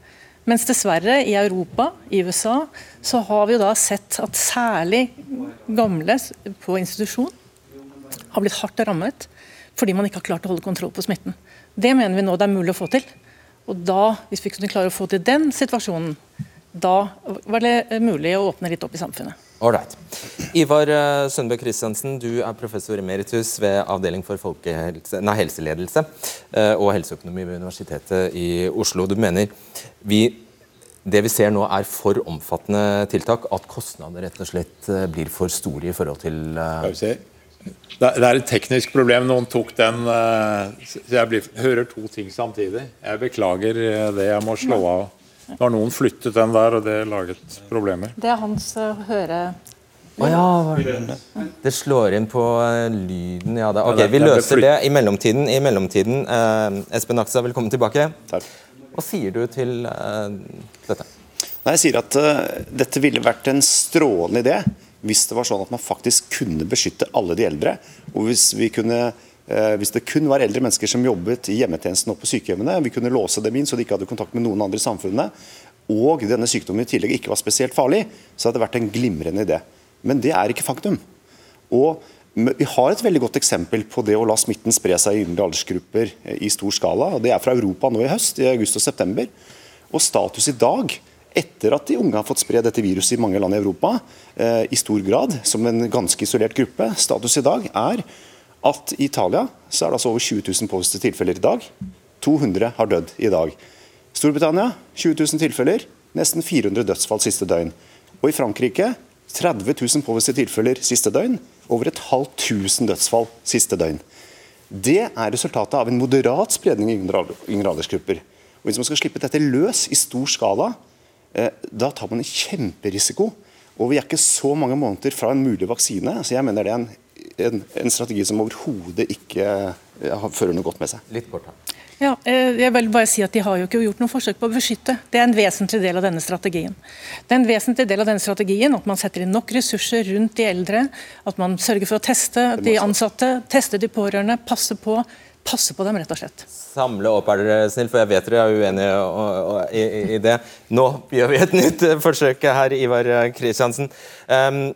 Mens dessverre, i Europa, i USA, så har vi jo da sett at særlig gamle på institusjon har blitt hardt rammet fordi man ikke har klart å holde kontroll på smitten. Det mener vi nå det er mulig å få til. Og da, Hvis vi kunne klare å få til den situasjonen, da var det mulig å åpne litt opp i samfunnet. Alright. Ivar eh, Sønbø Christiansen, du er professor emeritus ved Avdeling for nei, helseledelse eh, og helseøkonomi ved Universitetet i Oslo. Du mener vi, det vi ser nå er for omfattende tiltak, at kostnadene rett og slett eh, blir for store i forhold til det er et teknisk problem. Noen tok den eh, Jeg blir, hører to ting samtidig. Jeg beklager eh, det. Jeg må slå av. Nå har noen flyttet den der, og det laget problemer. Det er hans uh, høre... Å oh, ja, det slår inn på lyden, ja. Da. Ok, Vi løser det i mellomtiden. I mellomtiden eh, Espen Aksa, velkommen tilbake. Takk. Hva sier du til dette? Nei, jeg sier at uh, Dette ville vært en strålende idé hvis det var sånn at man faktisk kunne beskytte alle de eldre. og hvis, kunne, uh, hvis det kun var eldre mennesker som jobbet i hjemmetjenesten og på sykehjemmene, vi kunne låse dem inn så de ikke hadde kontakt med noen andre i samfunnet, og denne sykdommen i tillegg ikke var spesielt farlig, så hadde det vært en glimrende idé. Men det er ikke faktum. Og vi har et veldig godt eksempel på det å la smitten spre seg i yngre aldersgrupper eh, i stor skala. og Det er fra Europa nå i høst, i august og september. Og status i dag etter at de unge har fått spre dette viruset i mange land i Europa, eh, i stor grad, som en ganske isolert gruppe. Status i dag er at i Italia så er det altså over 20 000 påviste tilfeller i dag. 200 har dødd i dag. Storbritannia 20 000 tilfeller, nesten 400 dødsfall siste døgn. Og i Frankrike 30 000 påviste tilfeller siste døgn, over et halvt tusen dødsfall siste døgn. Det er resultatet av en moderat spredning i yngre aldersgrupper. Og Hvis man skal slippe dette løs i stor skala, da tar man en kjemperisiko. Og vi er ikke så mange måneder fra en mulig vaksine. så jeg mener det er en, en, en strategi som overhodet ikke ja, fører noe godt med seg. Litt kort her. Ja, eh, jeg vil bare si at De har jo ikke gjort noe forsøk på å beskytte. Det er en vesentlig del av denne strategien. Det er en vesentlig del av denne strategien At man setter inn nok ressurser rundt de eldre. At man sørger for å teste de ansatte, teste de pårørende, passe på passe på dem, rett og slett. Samle opp, er dere snill, for jeg vet dere er uenige i, i, det. Nå gjør vi et nytt forsøk her, Ivar Kristiansen. Um,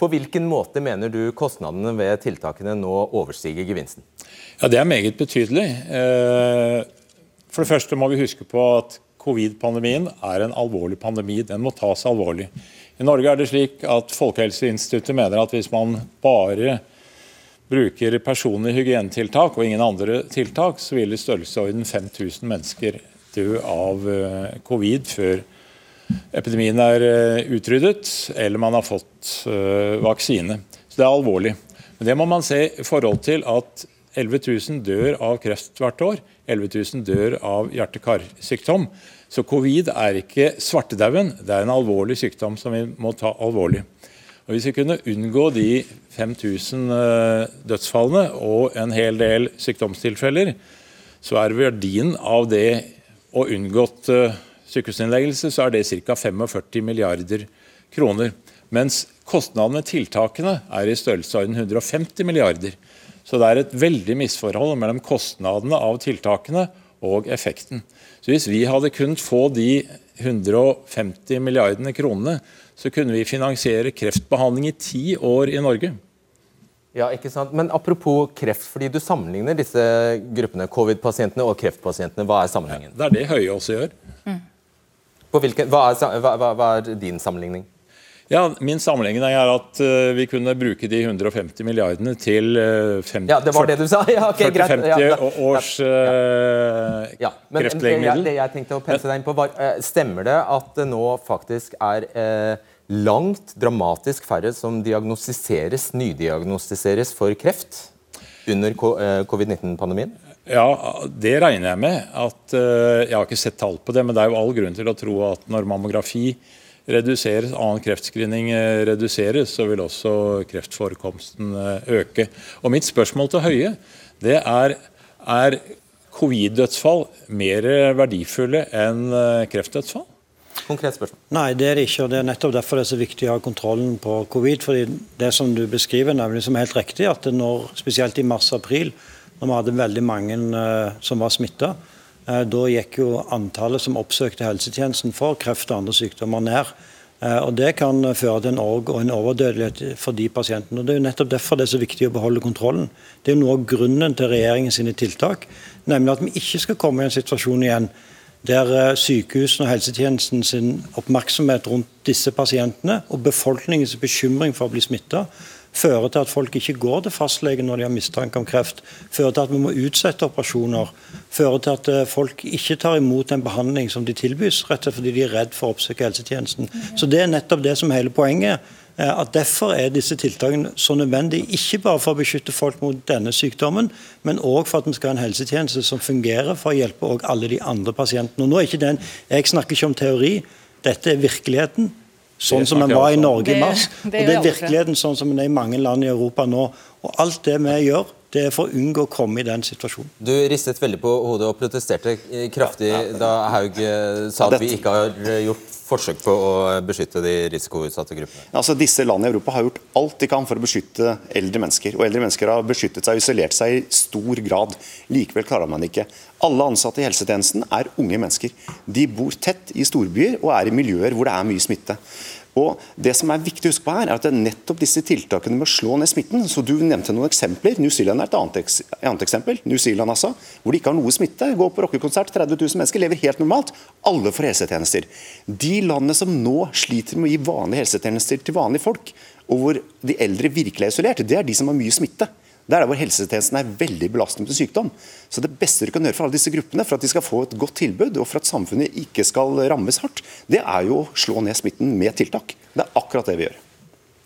på hvilken måte mener du kostnadene ved tiltakene nå overstiger gevinsten? Ja, Det er meget betydelig. Eh, for det første må vi huske på at covid-pandemien er en alvorlig pandemi. Den må tas alvorlig. I Norge er det slik at Folkehelseinstituttet mener at hvis man bare bruker personlige hygienetiltak og ingen andre tiltak, så vil i størrelsesorden 5000 mennesker dø av eh, covid før epidemien er eh, utryddet eller man har fått eh, vaksine. Så det er alvorlig. Men det må man se i forhold til at 11 000 dør av kreft hvert år. 11 000 dør av hjerte-karsykdom. Så covid er ikke svartedauden, det er en alvorlig sykdom som vi må ta alvorlig. Og Hvis vi kunne unngå de 5000 eh, dødsfallene og en hel del sykdomstilfeller, så er verdien av det å unngått eh, sykehusinnleggelse så er det ca. 45 milliarder kroner. Mens kostnadene med tiltakene er i størrelsesorden 150 milliarder. Så det er et veldig misforhold mellom kostnadene av tiltakene og effekten. Så Hvis vi hadde kunnet få de 150 milliardene kronene så kunne vi finansiere kreftbehandling i ti år i Norge. Ja, ikke sant? Men apropos kreft, fordi du sammenligner disse gruppene, covid-pasientene og kreftpasientene. Hva er sammenhengen? Det er det Høie også gjør. Mm. Hvilken, hva, er, hva, hva, er, din sammenligning? Ja, Min sammenligning er at uh, vi kunne bruke de 150 milliardene til uh, 50, ja, det var det du sa. Ja, okay, 40-50 ja, års uh, ja, men, kreftlegemiddel. Det jeg tenkte å pense deg inn på var, Stemmer det at det nå faktisk er langt dramatisk færre som diagnostiseres, nydiagnostiseres for kreft under eh, covid-19-pandemien? Ja, det regner jeg med. At, eh, jeg har ikke sett tall på det, men det er jo all grunn til å tro at når mammografi reduseres, annen kreftscreening eh, reduseres, så vil også kreftforekomsten øke. Og Mitt spørsmål til Høie det er er covid-dødsfall mer verdifulle enn kreftdødsfall? Konkret spørsmål. Nei, det er det ikke. og Det er nettopp derfor det er så viktig å ha kontrollen på covid. fordi det som du beskriver, nemlig som er helt riktig, at når, spesielt i mars-april, når vi hadde veldig mange uh, som var smitta, uh, da gikk jo antallet som oppsøkte helsetjenesten for kreft og andre sykdommer ned. Uh, og Det kan føre til en, en overdødelighet for de pasientene. og Det er jo nettopp derfor det er så viktig å beholde kontrollen. Det er jo noe av grunnen til regjeringens tiltak, nemlig at vi ikke skal komme i en situasjon igjen der eh, sykehusene og helsetjenesten sin oppmerksomhet rundt disse pasientene og befolkningens bekymring for å bli smitta fører til at folk ikke går til fastlegen når de har mistanke om kreft, fører til at vi må utsette operasjoner, fører til at eh, folk ikke tar imot en behandling som de tilbys, rett og slett fordi de er redd for å oppsøke helsetjenesten. Så Det er nettopp det som er hele poenget. Eh, at Derfor er disse tiltakene så nødvendige, ikke bare for å beskytte folk mot denne sykdommen, men òg for at vi skal ha en helsetjeneste som fungerer for å hjelpe alle de andre pasientene. Og nå er ikke den, Jeg snakker ikke om teori, dette er virkeligheten. Sånn som den var i Norge i mars. og det er virkeligheten sånn som den er i mange land i Europa nå. Og Alt det vi gjør Det er for å unngå å komme i den situasjonen. Du ristet veldig på hodet og protesterte kraftig da Haug eh, sa at vi ikke har eh, gjort forsøk på å beskytte de risikoutsatte gruppene? Altså, disse landene i Europa har gjort alt de kan for å beskytte eldre mennesker. Og eldre mennesker har beskyttet seg og isolert seg i stor grad. Likevel klarer man ikke. Alle ansatte i helsetjenesten er unge mennesker. De bor tett i storbyer og er i miljøer hvor det er mye smitte. Og det som er viktig å huske på her, er at det er nettopp disse tiltakene med å slå ned smitten så Du nevnte noen eksempler. New Zealand er et annet, eks annet eksempel. New Zealand altså, Hvor de ikke har noe smitte. Går på rockekonsert, 30 000 mennesker, lever helt normalt. Alle får helsetjenester. De landene som nå sliter med å gi vanlige helsetjenester til vanlige folk, og hvor de eldre virkelig er isolert, det er de som har mye smitte. Det er der hvor helsetjenesten er veldig belastende med sykdom. Så Det beste du kan gjøre for alle disse gruppene, for at de skal få et godt tilbud og for at samfunnet ikke skal rammes hardt, det er jo å slå ned smitten med tiltak. Det er akkurat det vi gjør.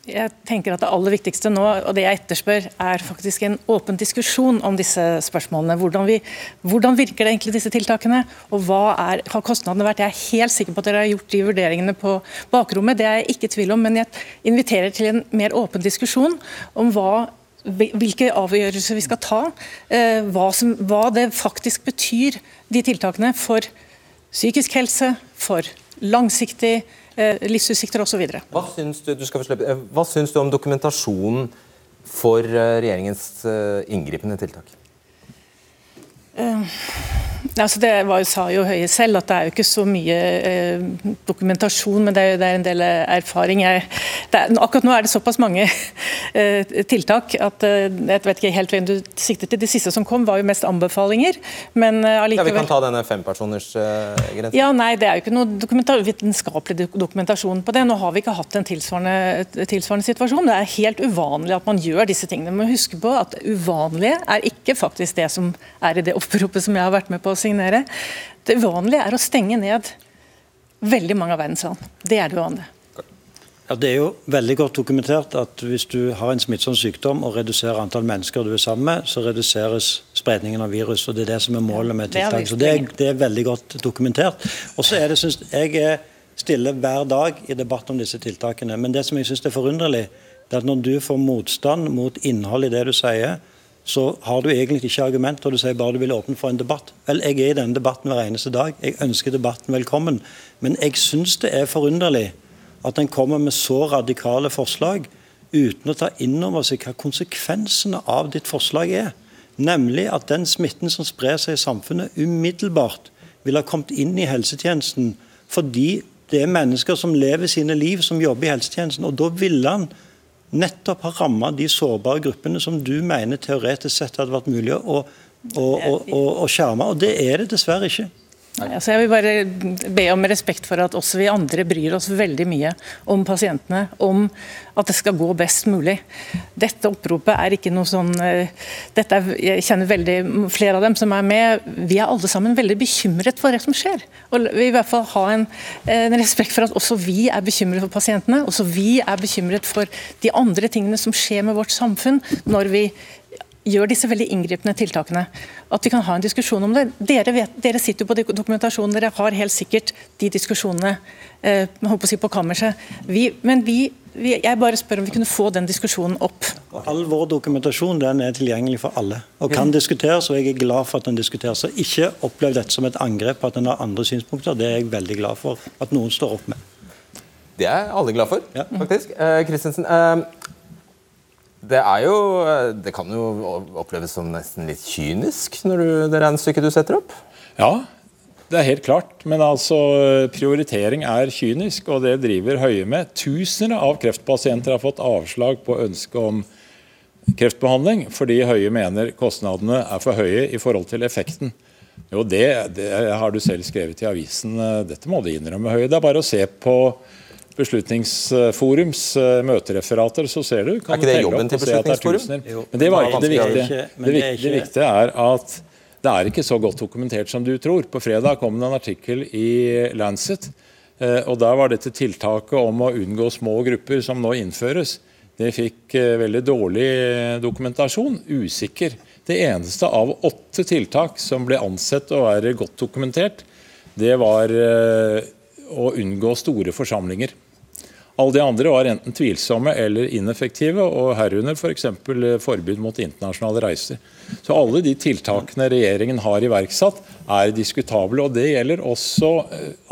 Jeg tenker at Det aller viktigste nå, og det jeg etterspør, er faktisk en åpen diskusjon om disse spørsmålene. Hvordan, vi, hvordan virker det egentlig disse tiltakene, og hva er, har kostnadene vært? Jeg er helt sikker på at dere har gjort de vurderingene på bakrommet, det er jeg ikke i tvil om. Men jeg inviterer til en mer åpen diskusjon om hva hvilke avgjørelser vi skal ta, eh, hva, som, hva, det faktisk betyr, de tiltakene, for psykisk helse, for langsiktig eh, livsutsikter osv. Hva, syns du, du eh, hva syns du om dokumentasjonen for regjeringens inngripende tiltak? Uh, altså det var, sa jo Høie selv at det er jo ikke så mye eh, dokumentasjon, men det er, det er en del erfaring. Jeg, er, akkurat nå er det såpass mange eh, tiltak at eh, jeg vet ikke helt hvem du sikter til. De siste som kom var jo mest anbefalinger. Men allikevel ja, Vi kan ta denne fempersoners-grensen. ja, nei, Det er jo ikke noe dokumentar, vitenskapelig dokumentasjon på det. Nå har vi ikke hatt en tilsvarende, tilsvarende situasjon. Det er helt uvanlig at man gjør disse tingene. Men husk på at uvanlige er ikke faktisk det som er i det oppropet som jeg har vært med på å signere. Det uvanlige er å stenge ned veldig mange av verdensland. Det er det uvanlige. Ja, Det er jo veldig godt dokumentert at hvis du har en smittsom sykdom og reduserer antall mennesker du er sammen med, så reduseres spredningen av virus. og Det er det som er målet med tiltak. Så det er, det er veldig godt dokumentert. Og så er det, synes Jeg er stille hver dag i debatt om disse tiltakene. Men det som jeg syns er forunderlig, det er at når du får motstand mot innhold i det du sier, så har du egentlig ikke argument, og du sier bare du vil åpne for en debatt. Vel, jeg er i denne debatten hver eneste dag. Jeg ønsker debatten velkommen. Men jeg syns det er forunderlig at en kommer med så radikale forslag uten å ta inn over seg hva konsekvensene av ditt forslag er. Nemlig at den smitten som sprer seg i samfunnet, umiddelbart vil ha kommet inn i helsetjenesten fordi det er mennesker som lever sine liv, som jobber i helsetjenesten. Og da ville han nettopp har ramma de sårbare gruppene som du mener teoretisk sett hadde vært mulig å, å, å, å skjerme. Og det er det dessverre ikke. Altså jeg vil bare be om respekt for at også vi andre bryr oss veldig mye om pasientene, om at det skal gå best mulig. Dette oppropet er ikke noe sånn eh, dette er, Jeg kjenner veldig flere av dem som er med. Vi er alle sammen veldig bekymret for det som skjer. Og vi vil i hvert fall ha en, en respekt for at også vi er bekymret for pasientene. Også vi er bekymret for de andre tingene som skjer med vårt samfunn når vi gjør disse veldig inngripende tiltakene. At vi kan ha en diskusjon om det. Dere, vet, dere sitter jo på dokumentasjonen, dere har helt sikkert de diskusjonene eh, å si på kammerset. Vi, men vi, vi, jeg bare spør om vi kunne få den diskusjonen opp. All vår dokumentasjon den er tilgjengelig for alle og kan diskuteres. og Jeg er glad for at den diskuteres. Så Ikke opplev dette som et angrep på at en har andre synspunkter. Det er jeg veldig glad for at noen står opp med. Det er alle glad for, ja. faktisk. Kristensen, eh det er jo Det kan jo oppleves som nesten litt kynisk, når du, det regnestykket du setter opp? Ja, det er helt klart. Men altså, prioritering er kynisk, og det driver Høie med. Tusener av kreftpasienter har fått avslag på ønske om kreftbehandling fordi Høie mener kostnadene er for høye i forhold til effekten. Jo, det, det har du selv skrevet i avisen. Dette må du innrømme, Høie. Det er bare å se på Beslutningsforums eh, møtereferater, så ser du kan Er ikke det jobben til Beslutningsforum? Men det var ikke det viktige. Det, det viktige er at det er ikke så godt dokumentert som du tror. På fredag kom det en artikkel i Lancet, eh, og der var dette tiltaket om å unngå små grupper som nå innføres. Det fikk eh, veldig dårlig dokumentasjon, usikker. Det eneste av åtte tiltak som ble ansett å være godt dokumentert, det var å unngå store forsamlinger. Alle de andre var enten tvilsomme eller ineffektive, og herunder f.eks. For forbud mot internasjonale reiser. Så alle de tiltakene regjeringen har iverksatt, er diskutable. og Det gjelder også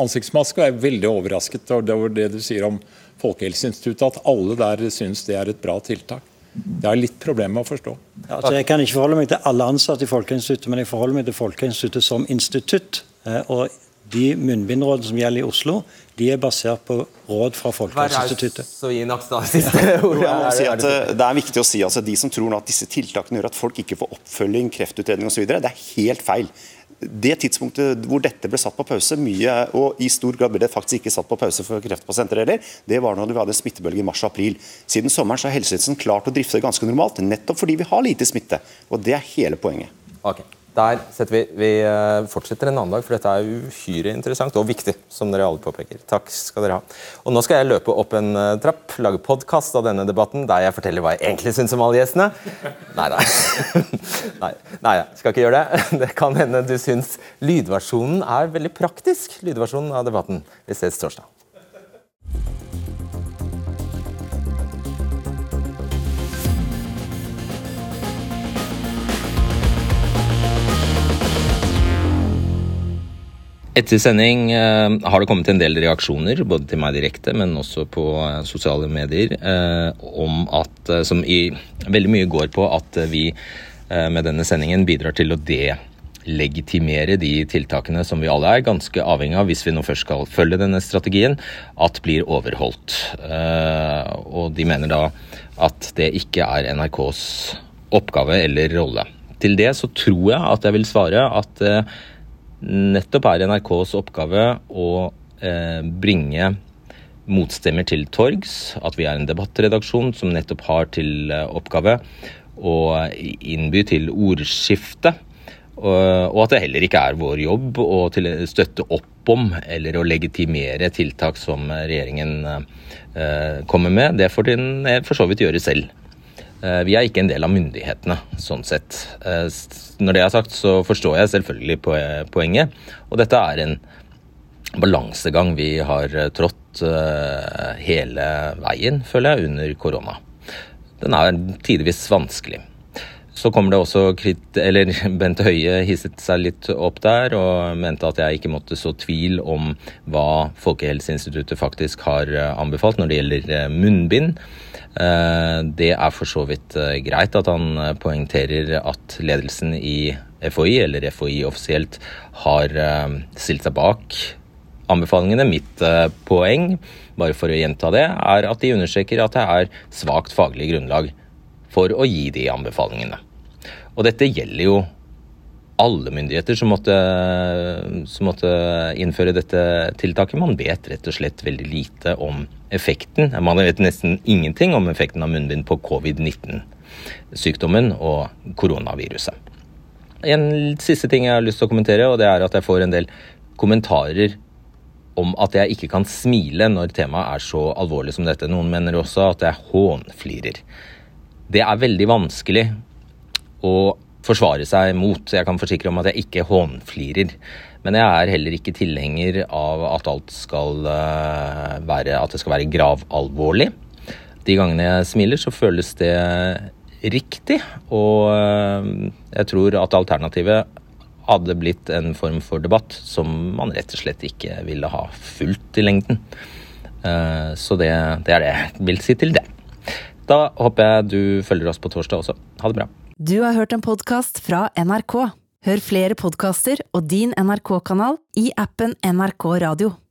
ansiktsmaske. og Jeg er veldig overrasket over det du sier om Folkehelseinstituttet, at alle der syns det er et bra tiltak. Det har litt problemer med å forstå. Ja, altså jeg kan ikke forholde meg til alle ansatte i Folkehelseinstituttet, men jeg forholder meg til Folkehelseinstituttet som institutt. Eh, og de munnbindrådene som gjelder i Oslo, de er basert på råd fra Folkehelseinstituttet. Si eh, det er viktig å si altså De som tror at disse tiltakene gjør at folk ikke får oppfølging, kreftutredning osv., det er helt feil. Det tidspunktet hvor dette ble satt på pause, mye, og i stor grad ble det faktisk ikke satt på pause for kreftpasienter heller, det var når vi hadde smittebølge i mars-april. Siden sommeren så har helsetjenesten klart å drifte ganske normalt, nettopp fordi vi har lite smitte. Og det er hele poenget. Okay. Der vi, vi eh, fortsetter en annen dag, for dette er uhyre interessant og viktig. som dere alle påpeker. Takk skal dere ha. Og Nå skal jeg løpe opp en uh, trapp, lage podkast av denne debatten der jeg forteller hva jeg egentlig syns om alle gjestene. Nei nei. nei, nei, jeg skal ikke gjøre det. Det kan hende du syns lydversjonen er veldig praktisk. lydversjonen av debatten. Vi ses torsdag. Etter sending eh, har det kommet en del reaksjoner, både til meg direkte, men også på eh, sosiale medier, eh, om at, som i veldig mye går på at vi med denne sendingen bidrar til å delegitimere de tiltakene som vi alle er ganske avhengig av, hvis vi nå først skal følge denne strategien, at blir overholdt. Og de mener da at det ikke er NRKs oppgave eller rolle. Til det så tror jeg at jeg vil svare at nettopp er NRKs oppgave å eh, bringe motstemmer til torgs. At vi er en debattredaksjon som nettopp har til eh, oppgave å innby til ordskifte. Og at det heller ikke er vår jobb å støtte opp om eller å legitimere tiltak som regjeringen eh, kommer med. Det får den for så vidt gjøre selv. Eh, vi er ikke en del av myndighetene, sånn sett. Eh, når det er sagt, så forstår jeg selvfølgelig poenget. Og dette er en balansegang vi har eh, trådt hele veien, føler jeg, under korona. Den er tidvis vanskelig. Så kommer det også eller Bent Høie hisset seg litt opp der og mente at jeg ikke måtte så tvil om hva Folkehelseinstituttet faktisk har anbefalt når det gjelder munnbind. Eh, det er for så vidt eh, greit at han eh, poengterer at ledelsen i FHI, eller FHI offisielt, har stilt seg bak anbefalingene. Mitt poeng, bare for å gjenta det, er at de understreker at det er svakt faglig grunnlag for å gi de anbefalingene. Og dette gjelder jo alle myndigheter som måtte, som måtte, innføre dette tiltaket. Man vet rett og slett veldig lite om effekten. Man vet nesten ingenting om effekten av munnbind på covid-19-sykdommen og koronaviruset. En siste ting jeg har lyst til å kommentere, og det er at jeg får en del kommentarer om at jeg ikke kan smile når temaet er så alvorlig som dette. Noen mener også at jeg hånflirer. Det er veldig vanskelig å forsvare seg mot. Jeg kan forsikre om at jeg ikke hånflirer. Men jeg er heller ikke tilhenger av at alt skal eh, være At det skal være gravalvorlig. De gangene jeg smiler, så føles det riktig. Og eh, jeg tror at alternativet hadde blitt en form for debatt som man rett og slett ikke ville ha fulgt i lengden. Eh, så det, det er det jeg vil si til det. Da håper jeg du følger oss på torsdag også. Ha det bra. Du har hørt en podkast fra NRK. Hør flere podkaster og din NRK-kanal i appen NRK Radio.